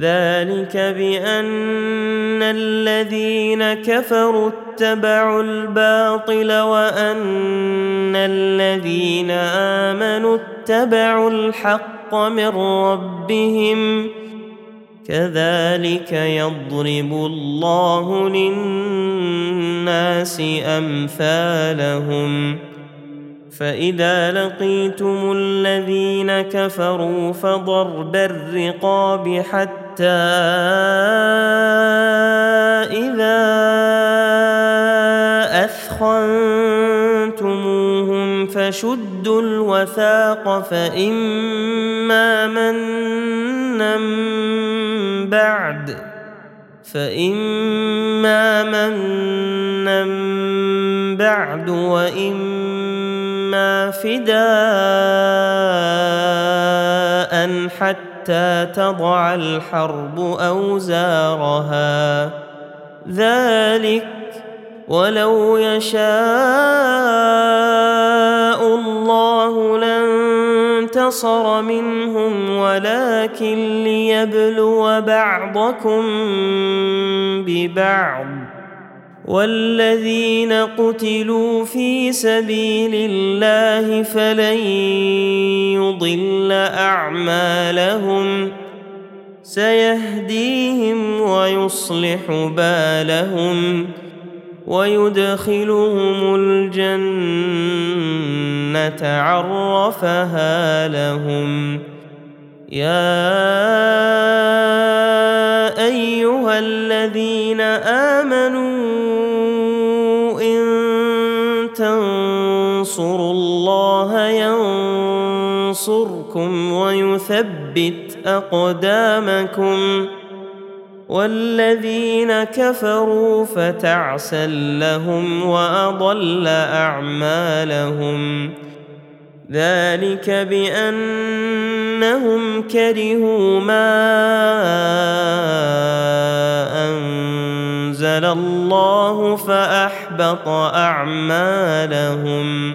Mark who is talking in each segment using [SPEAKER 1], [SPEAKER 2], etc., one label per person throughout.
[SPEAKER 1] ذلك بان الذين كفروا اتبعوا الباطل وان الذين امنوا اتبعوا الحق من ربهم كذلك يضرب الله للناس امثالهم فإذا لقيتم الذين كفروا فضرب الرقاب حتى حتى إذا أثخنتموهم فشدوا الوثاق فإما منا بعد فإما منا بعد وإما فداء حتى حتى تضع الحرب اوزارها ذلك ولو يشاء الله لانتصر منهم ولكن ليبلو بعضكم ببعض والذين قتلوا في سبيل الله فلن يضل اعمالهم سيهديهم ويصلح بالهم ويدخلهم الجنه عرفها لهم يا ايها الذين امنوا ينصركم ويثبت اقدامكم والذين كفروا فتعسا لهم واضل اعمالهم ذلك بانهم كرهوا ما انزل الله فاحبط اعمالهم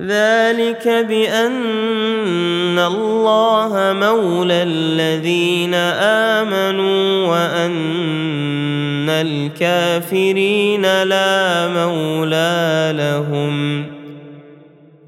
[SPEAKER 1] ذلك بان الله مولى الذين امنوا وان الكافرين لا مولى لهم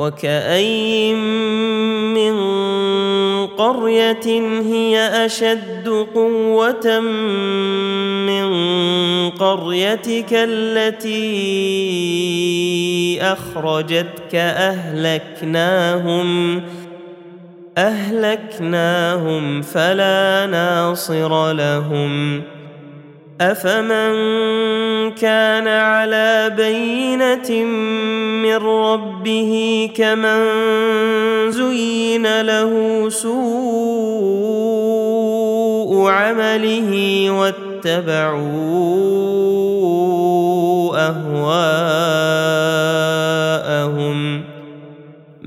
[SPEAKER 1] وكاين من قريه هي اشد قوه من قريتك التي اخرجتك اهلكناهم اهلكناهم فلا ناصر لهم أفمن كان على بينة من ربه كمن زين له سوء عمله واتبعوا أهواءه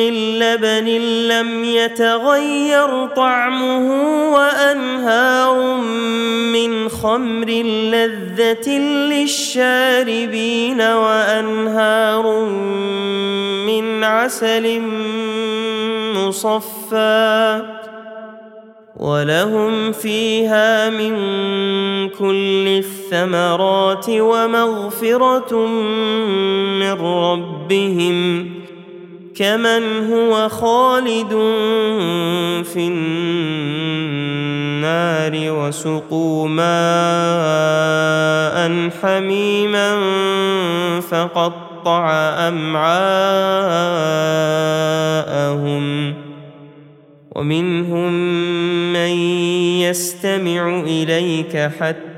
[SPEAKER 1] من لبن لم يتغير طعمه وانهار من خمر لذه للشاربين وانهار من عسل مصفى ولهم فيها من كل الثمرات ومغفره من ربهم كمن هو خالد في النار وسقوا ماء حميما فقطع امعاءهم ومنهم من يستمع اليك حتى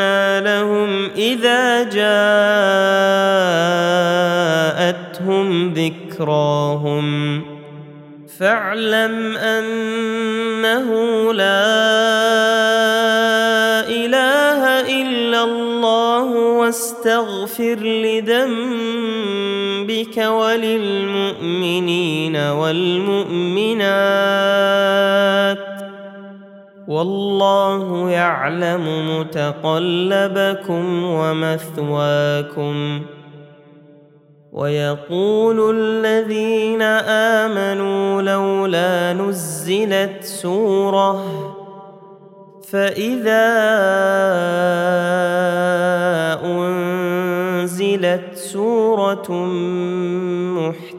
[SPEAKER 1] أنا لهم إذا جاءتهم ذكراهم فاعلم أنه لا إله إلا الله واستغفر لذنبك وللمؤمنين والمؤمنات والله يعلم متقلبكم ومثواكم ويقول الذين امنوا لولا نزلت سوره فاذا انزلت سوره محتمله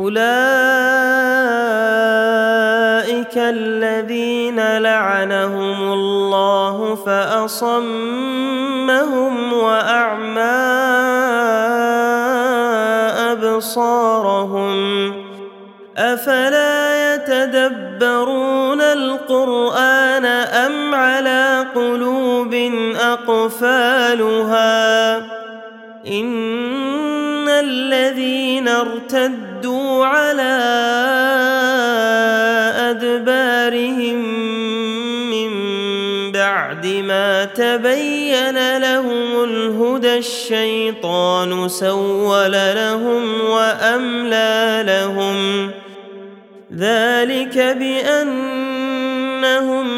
[SPEAKER 1] اولئك الذين لعنهم الله فاصمهم واعمى ابصارهم افلا يتدبرون القران ام على قلوب اقفالها ان الذين ارتدوا على أدبارهم من بعد ما تبين لهم الهدى الشيطان سول لهم وأملى لهم ذلك بأنهم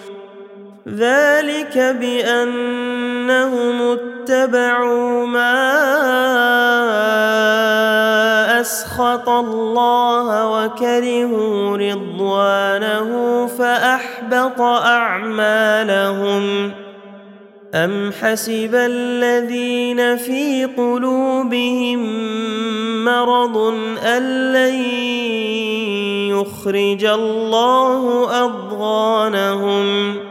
[SPEAKER 1] ذلك بانهم اتبعوا ما اسخط الله وكرهوا رضوانه فاحبط اعمالهم أم حسب الذين في قلوبهم مرض أن لن يخرج الله أضغانهم ۖ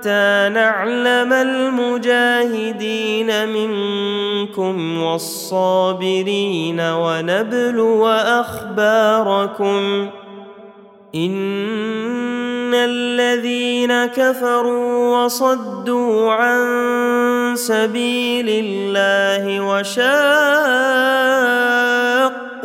[SPEAKER 1] حتى نعلم المجاهدين منكم والصابرين ونبلو اخباركم ان الذين كفروا وصدوا عن سبيل الله وشاءوا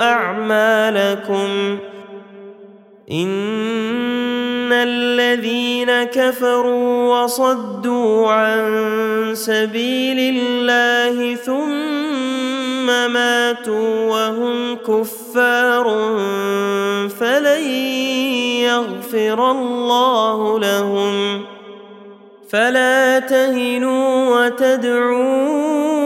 [SPEAKER 1] اعمالكم ان الذين كفروا وصدوا عن سبيل الله ثم ماتوا وهم كفار فلن يغفر الله لهم فلا تهنوا وتدعوا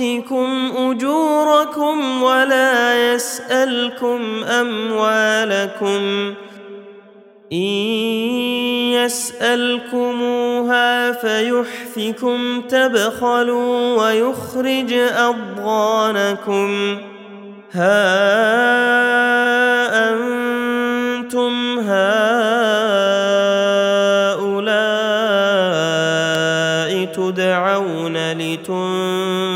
[SPEAKER 1] يؤتكم اجوركم ولا يسالكم اموالكم ان يسالكموها فيحفكم تبخلوا ويخرج اضغانكم ها انتم هؤلاء تدعون لتنفقوا